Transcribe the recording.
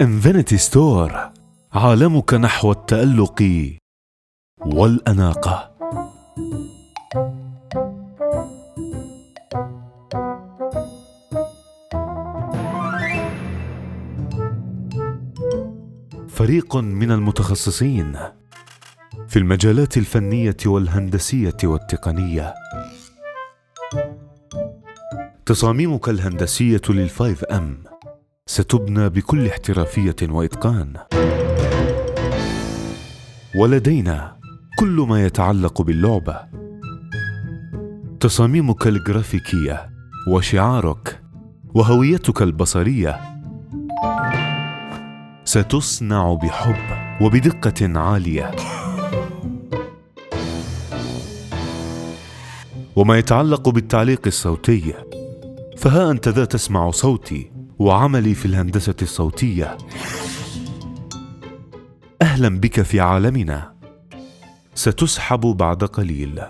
Infinity Store عالمك نحو التألق والأناقة. فريق من المتخصصين في المجالات الفنية والهندسية والتقنية. تصاميمك الهندسية لل FiveM ستبنى بكل احترافية وإتقان. ولدينا كل ما يتعلق باللعبة. تصاميمك الجرافيكية وشعارك وهويتك البصرية ستصنع بحب وبدقة عالية. وما يتعلق بالتعليق الصوتي فها انت ذا تسمع صوتي وعملي في الهندسة الصوتية. أهلا بك في عالمنا. ستسحب بعد قليل.